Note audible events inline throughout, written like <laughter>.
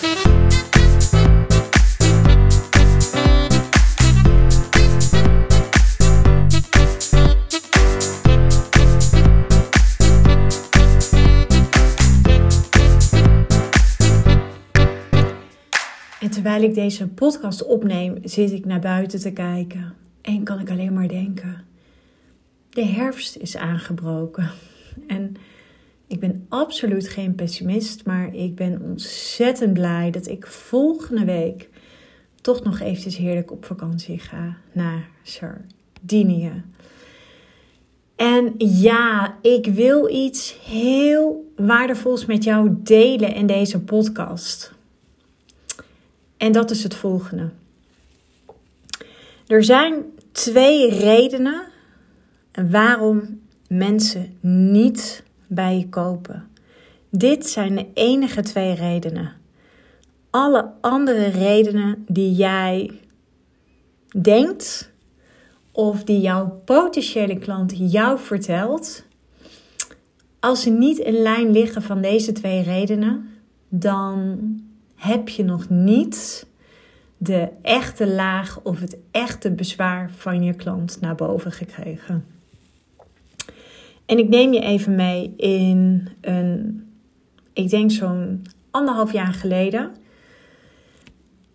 En terwijl ik deze podcast opneem, zit ik naar buiten te kijken. En kan ik alleen maar denken: de herfst is aangebroken. En ik ben absoluut geen pessimist, maar ik ben ontzettend blij dat ik volgende week toch nog eventjes heerlijk op vakantie ga naar Sardinië. En ja, ik wil iets heel waardevols met jou delen in deze podcast. En dat is het volgende. Er zijn twee redenen waarom mensen niet bij je kopen. Dit zijn de enige twee redenen. Alle andere redenen die jij denkt of die jouw potentiële klant jou vertelt, als ze niet in lijn liggen van deze twee redenen, dan heb je nog niet de echte laag of het echte bezwaar van je klant naar boven gekregen. En ik neem je even mee in een, ik denk zo'n anderhalf jaar geleden,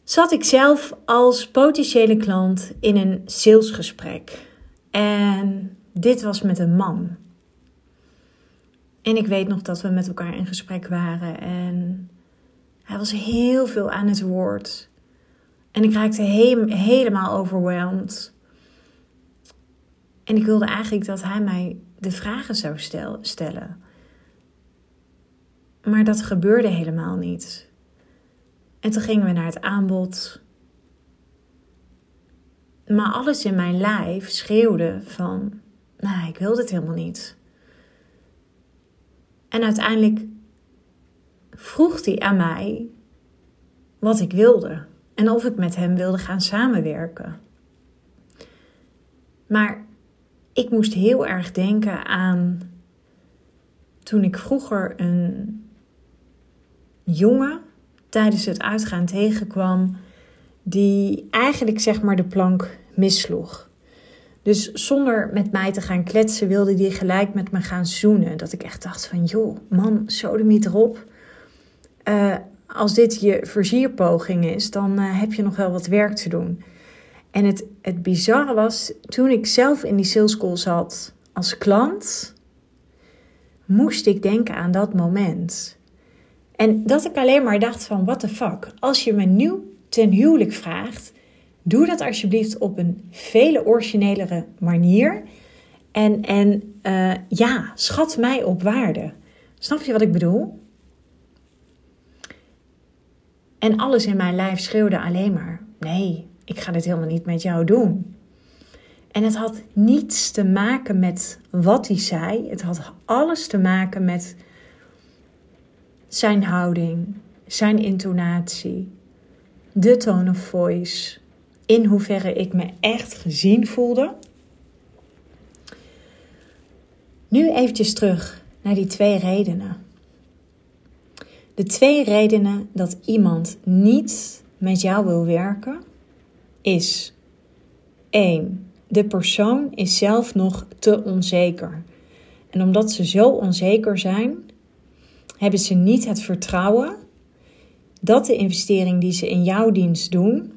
zat ik zelf als potentiële klant in een salesgesprek. En dit was met een man. En ik weet nog dat we met elkaar in gesprek waren en hij was heel veel aan het woord. En ik raakte helemaal overweldigd. En ik wilde eigenlijk dat hij mij de vragen zou stel stellen. Maar dat gebeurde helemaal niet. En toen gingen we naar het aanbod. Maar alles in mijn lijf schreeuwde van, nou, ik wil dit helemaal niet. En uiteindelijk vroeg hij aan mij wat ik wilde en of ik met hem wilde gaan samenwerken. Maar ik moest heel erg denken aan toen ik vroeger een jongen tijdens het uitgaan tegenkwam die eigenlijk zeg maar de plank missloeg. Dus zonder met mij te gaan kletsen wilde die gelijk met me gaan zoenen. Dat ik echt dacht van joh man, sodemiet erop. Uh, als dit je versierpoging is, dan uh, heb je nog wel wat werk te doen. En het, het bizarre was, toen ik zelf in die sales call zat als klant, moest ik denken aan dat moment. En dat ik alleen maar dacht van, what the fuck. Als je me nieuw ten huwelijk vraagt, doe dat alsjeblieft op een vele originelere manier. En, en uh, ja, schat mij op waarde. Snap je wat ik bedoel? En alles in mijn lijf schreeuwde alleen maar: nee, ik ga dit helemaal niet met jou doen. En het had niets te maken met wat hij zei. Het had alles te maken met zijn houding, zijn intonatie, de tone of voice, in hoeverre ik me echt gezien voelde. Nu eventjes terug naar die twee redenen. De twee redenen dat iemand niet met jou wil werken is 1. De persoon is zelf nog te onzeker. En omdat ze zo onzeker zijn, hebben ze niet het vertrouwen dat de investering die ze in jouw dienst doen,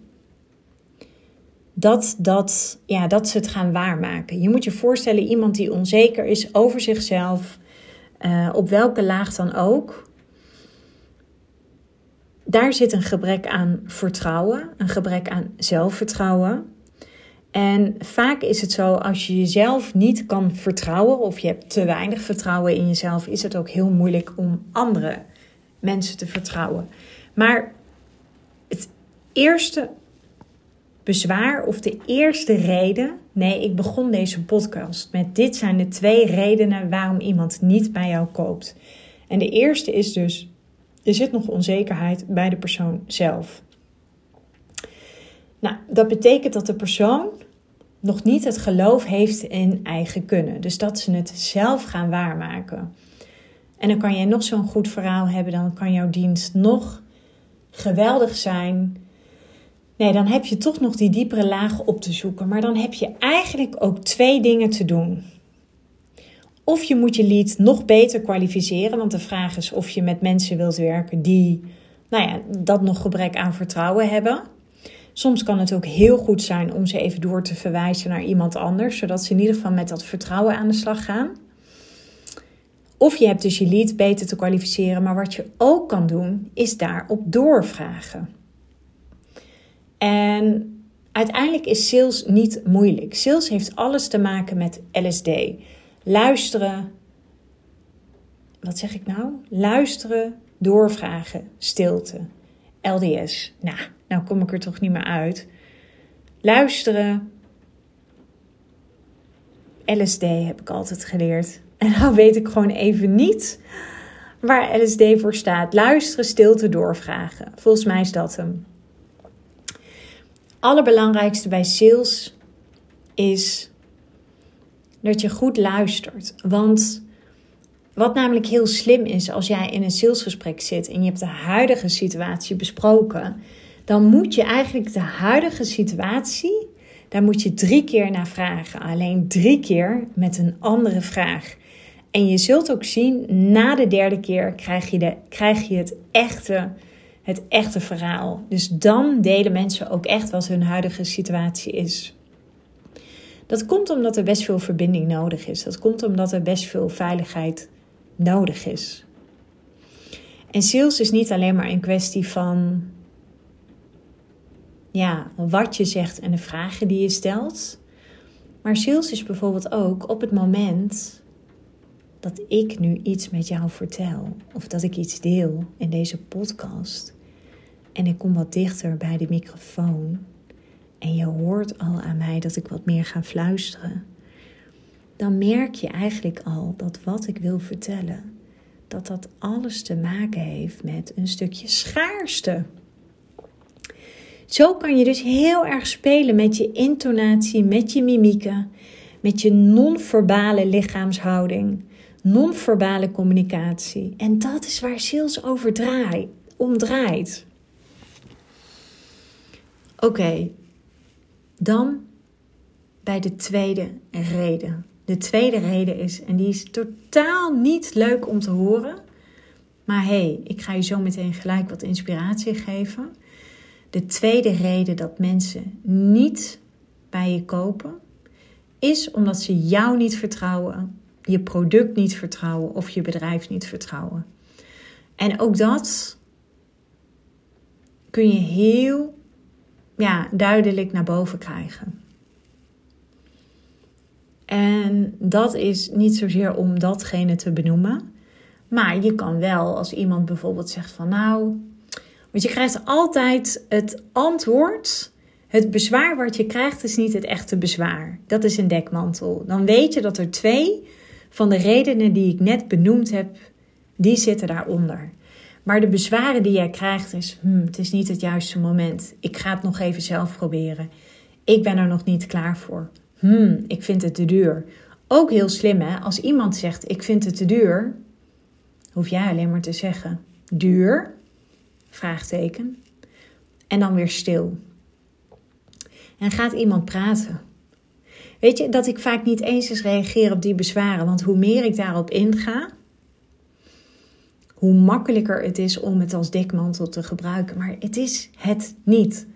dat, dat, ja, dat ze het gaan waarmaken. Je moet je voorstellen, iemand die onzeker is over zichzelf, uh, op welke laag dan ook, daar zit een gebrek aan vertrouwen, een gebrek aan zelfvertrouwen. En vaak is het zo, als je jezelf niet kan vertrouwen of je hebt te weinig vertrouwen in jezelf, is het ook heel moeilijk om andere mensen te vertrouwen. Maar het eerste bezwaar of de eerste reden, nee, ik begon deze podcast met dit zijn de twee redenen waarom iemand niet bij jou koopt. En de eerste is dus er zit nog onzekerheid bij de persoon zelf. Nou, dat betekent dat de persoon nog niet het geloof heeft in eigen kunnen. Dus dat ze het zelf gaan waarmaken. En dan kan je nog zo'n goed verhaal hebben, dan kan jouw dienst nog geweldig zijn. Nee, dan heb je toch nog die diepere lagen op te zoeken. Maar dan heb je eigenlijk ook twee dingen te doen. Of je moet je lead nog beter kwalificeren, want de vraag is of je met mensen wilt werken die nou ja, dat nog gebrek aan vertrouwen hebben. Soms kan het ook heel goed zijn om ze even door te verwijzen naar iemand anders, zodat ze in ieder geval met dat vertrouwen aan de slag gaan. Of je hebt dus je lead beter te kwalificeren, maar wat je ook kan doen, is daarop doorvragen. En uiteindelijk is sales niet moeilijk. Sales heeft alles te maken met LSD. Luisteren. Wat zeg ik nou? Luisteren, doorvragen, stilte. LDS. Nou, nou kom ik er toch niet meer uit. Luisteren. LSD heb ik altijd geleerd. <laughs> En nou weet ik gewoon even niet waar LSD voor staat. Luisteren, stilte, doorvragen. Volgens mij is dat hem. Allerbelangrijkste bij sales is dat je goed luistert. Want wat namelijk heel slim is als jij in een salesgesprek zit en je hebt de huidige situatie besproken, dan moet je eigenlijk de huidige situatie, daar moet je drie keer naar vragen. Alleen drie keer met een andere vraag. En je zult ook zien, na de derde keer krijg je, de, krijg je het, echte, het echte verhaal. Dus dan delen mensen ook echt wat hun huidige situatie is. Dat komt omdat er best veel verbinding nodig is. Dat komt omdat er best veel veiligheid nodig is. En sales is niet alleen maar een kwestie van ja, wat je zegt en de vragen die je stelt. Maar sales is bijvoorbeeld ook op het moment dat ik nu iets met jou vertel of dat ik iets deel in deze podcast en ik kom wat dichter bij de microfoon en je hoort al aan mij dat ik wat meer ga fluisteren, dan merk je eigenlijk al dat wat ik wil vertellen, dat dat alles te maken heeft met een stukje schaarste. Zo kan je dus heel erg spelen met je intonatie, met je mimieken, met je non-verbale lichaamshouding, non-verbale communicatie. En dat is waar sales over draait. Oké, dan bij de tweede reden. De tweede reden is, en die is totaal niet leuk om te horen, maar hé, hey, ik ga je zo meteen gelijk wat inspiratie geven. De tweede reden dat mensen niet bij je kopen, is omdat ze jou niet vertrouwen, je product niet vertrouwen of je bedrijf niet vertrouwen. En ook dat kun je heel ja, duidelijk naar boven krijgen. En dat is niet zozeer om datgene te benoemen. Maar je kan wel als iemand bijvoorbeeld zegt van nou. Want je krijgt altijd het antwoord. Het bezwaar wat je krijgt is niet het echte bezwaar. Dat is een dekmantel. Dan weet je dat er twee van de redenen die ik net benoemd heb, die zitten daaronder. Maar de bezwaren die jij krijgt is, hmm, het is niet het juiste moment. Ik ga het nog even zelf proberen. Ik ben er nog niet klaar voor. Hmm, ik vind het te duur. Ook heel slim hè, als iemand zegt ik vind het te duur, hoef jij alleen maar te zeggen duur, vraagteken, en dan weer stil. En gaat iemand praten. Weet je dat ik vaak niet eens eens reageer op die bezwaren, want hoe meer ik daarop inga, hoe makkelijker het is om het als dekmantel te gebruiken. Maar het is het niet.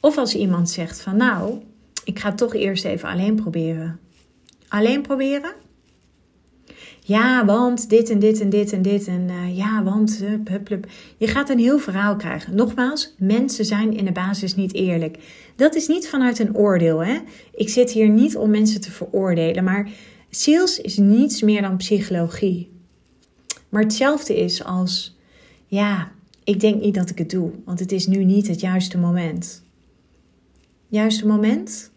Of als iemand zegt van nou, ik ga toch eerst even alleen proberen. Alleen proberen? Ja, want dit en dit en dit en dit. En uh, ja, want. Hup, hup, hup. Je gaat een heel verhaal krijgen. Nogmaals, mensen zijn in de basis niet eerlijk. Dat is niet vanuit een oordeel. Hè? Ik zit hier niet om mensen te veroordelen. Maar sales is niets meer dan psychologie. Maar hetzelfde is als. Ja, ik denk niet dat ik het doe. Want het is nu niet het juiste moment. Juiste moment?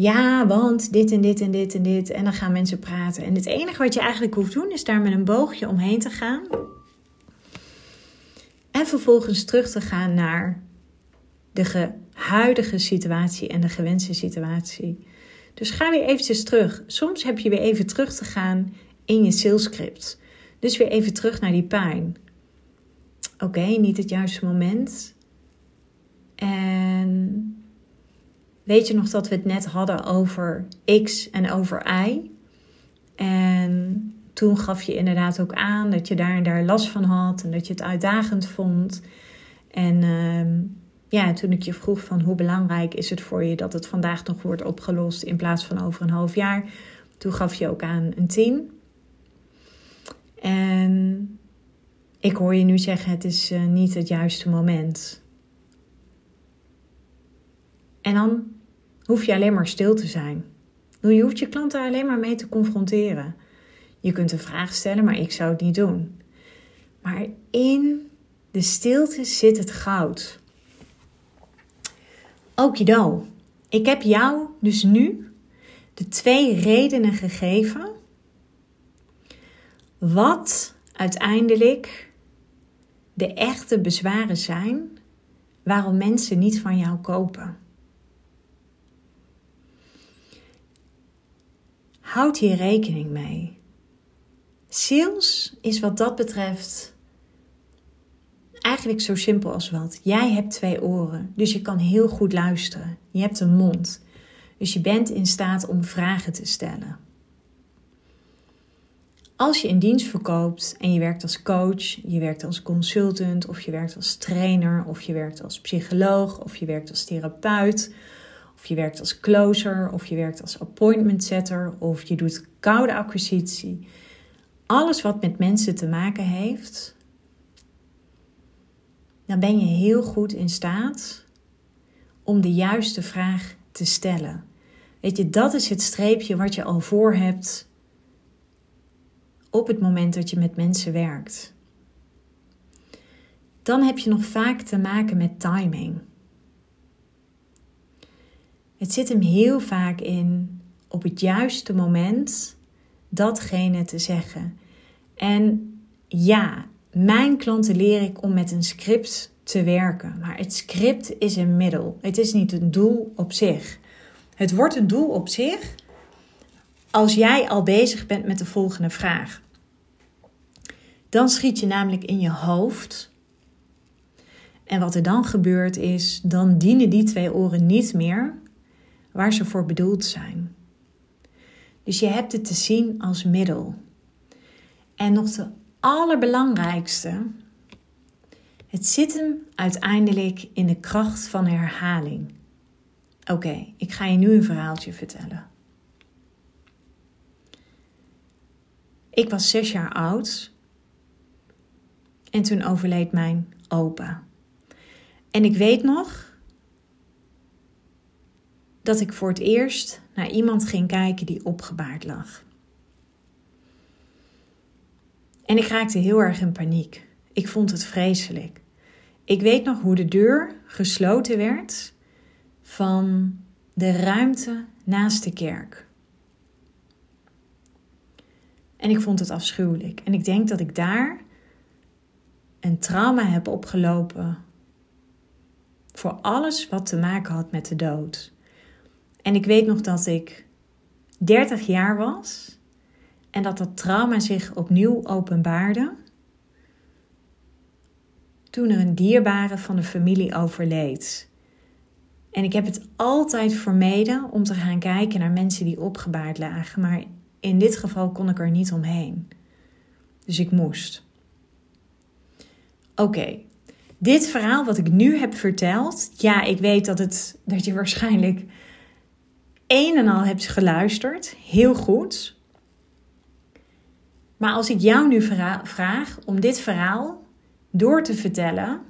ja, want dit en dit en dit en dit. En dan gaan mensen praten. En het enige wat je eigenlijk hoeft doen is daar met een boogje omheen te gaan. En vervolgens terug te gaan naar de huidige situatie en de gewenste situatie. Dus ga weer eventjes terug. Soms heb je weer even terug te gaan in je salescript. Dus weer even terug naar die pijn. Oké, niet het juiste moment. En weet je nog dat we het net hadden over X en over Y? En toen gaf je inderdaad ook aan dat je daar en daar last van had en dat je het uitdagend vond. En ehm, ja, toen ik je vroeg van hoe belangrijk is het voor je dat het vandaag nog wordt opgelost in plaats van over een half jaar, toen gaf je ook aan een 10. En ik hoor je nu zeggen: het is uh, niet het juiste moment. En dan hoef je alleen maar stil te zijn. Je hoeft je klant daar alleen maar mee te confronteren. Je kunt een vraag stellen, maar ik zou het niet doen. Maar in de stilte zit het goud. Okido, ik heb jou dus nu de twee redenen gegeven wat uiteindelijk de echte bezwaren zijn waarom mensen niet van jou kopen. Houd hier rekening mee. Sales is wat dat betreft eigenlijk zo simpel als wat. Jij hebt twee oren, dus je kan heel goed luisteren. Je hebt een mond, dus je bent in staat om vragen te stellen. Als je een dienst verkoopt en je werkt als coach, je werkt als consultant of je werkt als trainer of je werkt als psycholoog of je werkt als therapeut of je werkt als closer of je werkt als appointment setter of je doet koude acquisitie. Alles wat met mensen te maken heeft, dan ben je heel goed in staat om de juiste vraag te stellen. Weet je, dat is het streepje wat je al voor hebt op het moment dat je met mensen werkt. Dan heb je nog vaak te maken met timing. Het zit hem heel vaak in op het juiste moment datgene te zeggen. En ja, mijn klanten leer ik om met een script te werken. Maar het script is een middel. Het is niet een doel op zich. Het wordt een doel op zich als jij al bezig bent met de volgende vraag. Dan schiet je namelijk in je hoofd. En wat er dan gebeurt is, dan dienen die twee oren niet meer waar ze voor bedoeld zijn. Dus je hebt het te zien als middel. En nog de allerbelangrijkste, het zit hem uiteindelijk in de kracht van herhaling. Oké, ik ga je nu een verhaaltje vertellen. Ik was zes jaar oud en toen overleed mijn opa. En ik weet nog dat ik voor het eerst naar iemand ging kijken die opgebaard lag. En ik raakte heel erg in paniek. Ik vond het vreselijk. Ik weet nog hoe de deur gesloten werd van de ruimte naast de kerk. En ik vond het afschuwelijk. En ik denk dat ik daar een trauma heb opgelopen voor alles wat te maken had met de dood. En ik weet nog dat ik 30 jaar was en dat dat trauma zich opnieuw openbaarde toen er een dierbare van de familie overleed. En ik heb het altijd vermeden om te gaan kijken naar mensen die opgebaard lagen, maar in dit geval kon ik er niet omheen. Dus ik moest. Oké, dit verhaal wat ik nu heb verteld, ja, ik weet dat, het, dat je waarschijnlijk een en al hebt geluisterd, heel goed. Maar als ik jou nu vraag om dit verhaal door te vertellen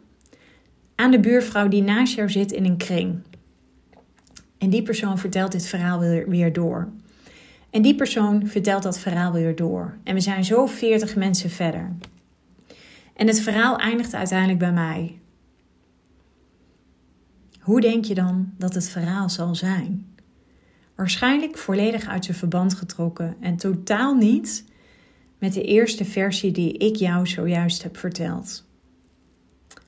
aan de buurvrouw die naast jou zit in een kring. En die persoon vertelt dit verhaal weer door. En die persoon vertelt dat verhaal weer door. En we zijn zo 40 mensen verder. En het verhaal eindigt uiteindelijk bij mij. Hoe denk je dan dat het verhaal zal zijn? Waarschijnlijk volledig uit zijn verband getrokken en totaal niet met de eerste versie die ik jou zojuist heb verteld.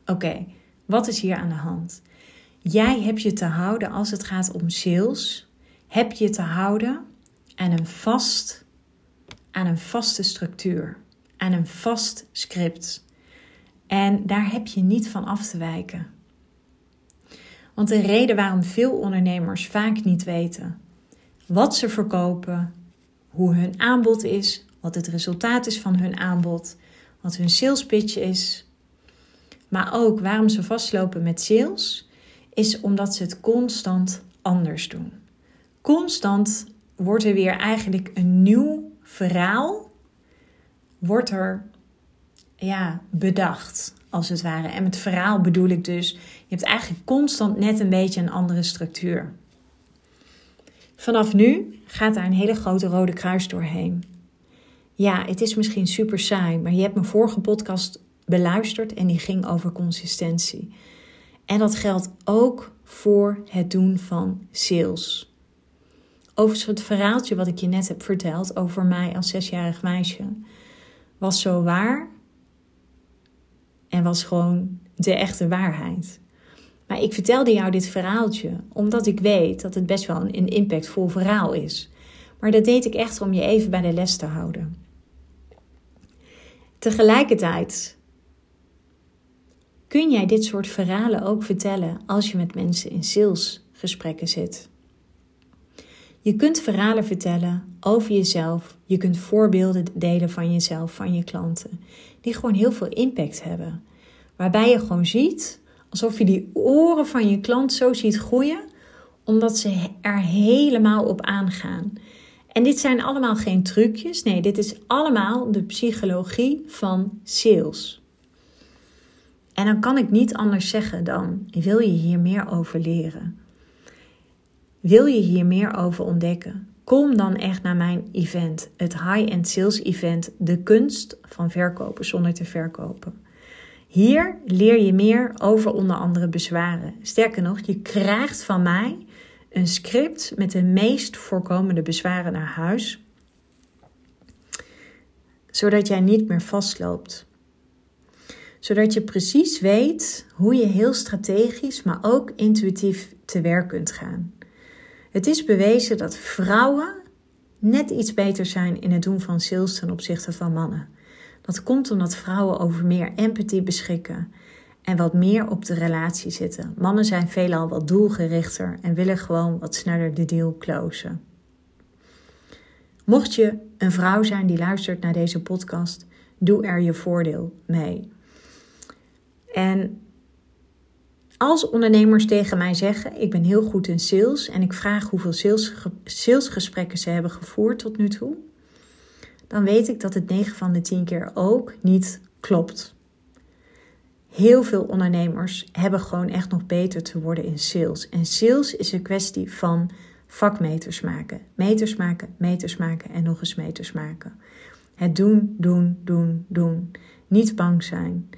Oké, wat is hier aan de hand? Jij hebt je te houden als het gaat om sales, heb je te houden aan een vast, aan een vaste structuur, aan een vast script. En daar heb je niet van af te wijken. Want de reden waarom veel ondernemers vaak niet weten wat ze verkopen, hoe hun aanbod is, wat het resultaat is van hun aanbod, wat hun sales pitch is, maar ook waarom ze vastlopen met sales, is omdat ze het constant anders doen. Constant wordt er weer eigenlijk een nieuw verhaal wordt er ja, bedacht, als het ware. En met verhaal bedoel ik dus, je hebt eigenlijk constant net een beetje een andere structuur. Vanaf nu gaat daar een hele grote rode kruis doorheen. Ja, het is misschien super saai, maar je hebt mijn vorige podcast beluisterd en die ging over consistentie. En dat geldt ook voor het doen van sales. Overigens, het verhaaltje wat ik je net heb verteld over mij als zesjarig meisje was zo waar en was gewoon de echte waarheid. Maar ik vertelde jou dit verhaaltje omdat ik weet dat het best wel een impactvol verhaal is. Maar dat deed ik echt om je even bij de les te houden. Tegelijkertijd kun jij dit soort verhalen ook vertellen als je met mensen in salesgesprekken zit. Je kunt verhalen vertellen over jezelf. Je kunt voorbeelden delen van jezelf, van je klanten, die gewoon heel veel impact hebben. Waarbij je gewoon ziet alsof je die oren van je klant zo ziet groeien, omdat ze er helemaal op aangaan. En dit zijn allemaal geen trucjes. Nee, dit is allemaal de psychologie van sales. En dan kan ik niet anders zeggen dan: wil je hier meer over leren? Wil je hier meer over ontdekken? Kom dan echt naar mijn event, het High-End Sales Event, de kunst van verkopen zonder te verkopen. Hier leer je meer over onder andere bezwaren. Sterker nog, je krijgt van mij een script met de meest voorkomende bezwaren naar huis, zodat jij niet meer vastloopt. Zodat je precies weet hoe je heel strategisch, maar ook intuïtief te werk kunt gaan. Het is bewezen dat vrouwen net iets beter zijn in het doen van sales ten opzichte van mannen. Dat komt omdat vrouwen over meer empathie beschikken en wat meer op de relatie zitten. Mannen zijn veelal wat doelgerichter en willen gewoon wat sneller de deal closen. Mocht je een vrouw zijn die luistert naar deze podcast, doe er je voordeel mee. En als ondernemers tegen mij zeggen: Ik ben heel goed in sales en ik vraag hoeveel sales, salesgesprekken ze hebben gevoerd tot nu toe, dan weet ik dat het 9 van de 10 keer ook niet klopt. Heel veel ondernemers hebben gewoon echt nog beter te worden in sales. En sales is een kwestie van vakmeters maken. Meters maken, meters maken en nog eens meters maken. Het doen, doen, doen, doen. Niet bang zijn.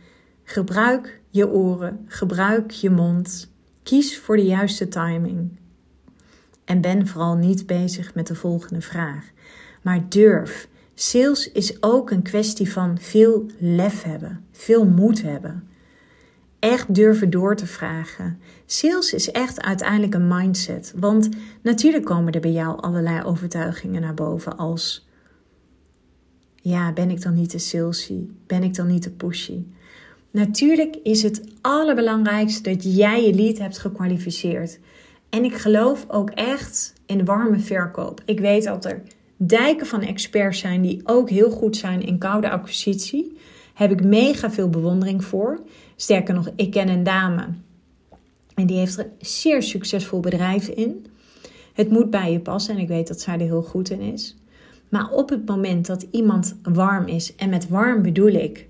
Gebruik je oren, gebruik je mond. Kies voor de juiste timing. En ben vooral niet bezig met de volgende vraag. Maar durf. Sales is ook een kwestie van veel lef hebben, veel moed hebben. Echt durven door te vragen. Sales is echt uiteindelijk een mindset. Want natuurlijk komen er bij jou allerlei overtuigingen naar boven als... Ja, ben ik dan niet te salesy? Ben ik dan niet te pushy? Natuurlijk is het allerbelangrijkste dat jij je lead hebt gekwalificeerd. En ik geloof ook echt in warme verkoop. Ik weet dat er dijken van experts zijn die ook heel goed zijn in koude acquisitie. Heb ik mega veel bewondering voor. Sterker nog, ik ken een dame en die heeft er een zeer succesvol bedrijf in. Het moet bij je passen en ik weet dat zij er heel goed in is. Maar op het moment dat iemand warm is, en met warm bedoel ik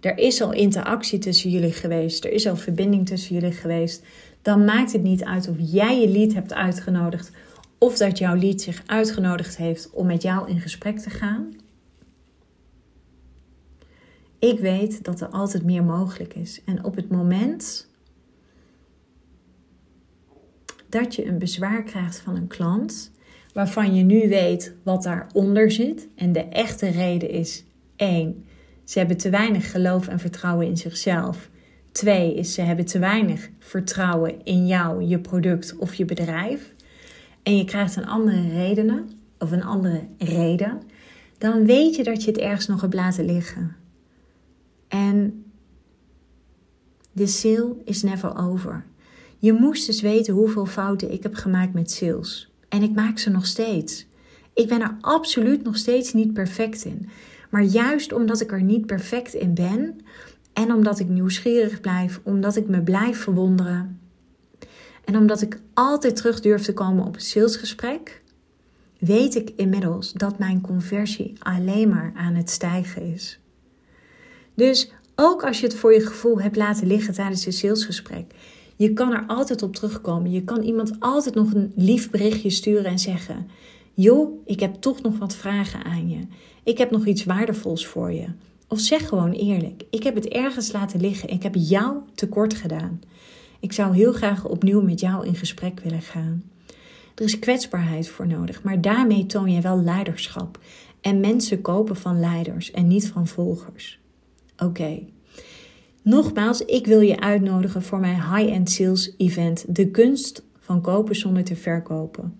er is al interactie tussen jullie geweest, er is al verbinding tussen jullie geweest, dan maakt het niet uit of jij je lead hebt uitgenodigd of dat jouw lead zich uitgenodigd heeft om met jou in gesprek te gaan. Ik weet dat er altijd meer mogelijk is. En op het moment dat je een bezwaar krijgt van een klant, waarvan je nu weet wat daaronder zit, en de echte reden is één ze hebben te weinig geloof en vertrouwen in zichzelf. Twee is ze hebben te weinig vertrouwen in jou, je product of je bedrijf. En je krijgt een andere redenen of een andere reden. Dan weet je dat je het ergens nog hebt laten liggen. En de sale is never over. Je moest dus weten hoeveel fouten ik heb gemaakt met sales. En ik maak ze nog steeds. Ik ben er absoluut nog steeds niet perfect in. Maar juist omdat ik er niet perfect in ben en omdat ik nieuwsgierig blijf, omdat ik me blijf verwonderen en omdat ik altijd terug durf te komen op een salesgesprek, weet ik inmiddels dat mijn conversie alleen maar aan het stijgen is. Dus ook als je het voor je gevoel hebt laten liggen tijdens een salesgesprek, je kan er altijd op terugkomen. Je kan iemand altijd nog een lief berichtje sturen en zeggen: Joh, ik heb toch nog wat vragen aan je. Ik heb nog iets waardevols voor je. Of zeg gewoon eerlijk: Ik heb het ergens laten liggen. Ik heb jou tekort gedaan. Ik zou heel graag opnieuw met jou in gesprek willen gaan. Er is kwetsbaarheid voor nodig, maar daarmee toon je wel leiderschap. En mensen kopen van leiders en niet van volgers. Oké. Nogmaals, ik wil je uitnodigen voor mijn high-end sales event, De kunst van kopen zonder te verkopen.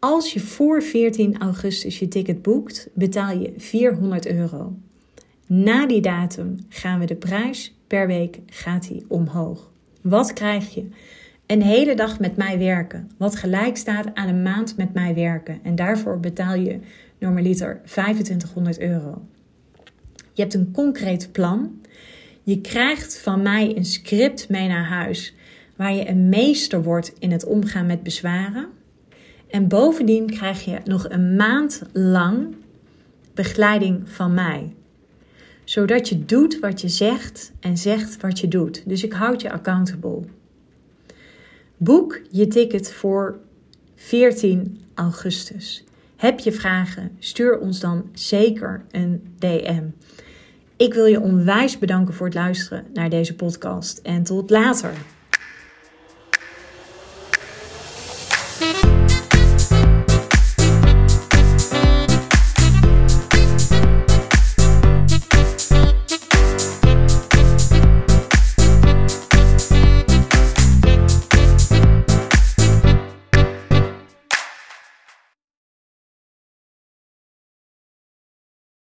Als je voor 14 augustus je ticket boekt, betaal je 400 euro. Na die datum gaan we de prijs per week gaat die omhoog. Wat krijg je? Een hele dag met mij werken, wat gelijk staat aan een maand met mij werken. En daarvoor betaal je normaliter 2500 euro. Je hebt een concreet plan. Je krijgt van mij een script mee naar huis waar je een meester wordt in het omgaan met bezwaren. En bovendien krijg je nog een maand lang begeleiding van mij. Zodat je doet wat je zegt en zegt wat je doet. Dus ik houd je accountable. Boek je ticket voor 14 augustus. Heb je vragen? Stuur ons dan zeker een DM. Ik wil je onwijs bedanken voor het luisteren naar deze podcast en tot later.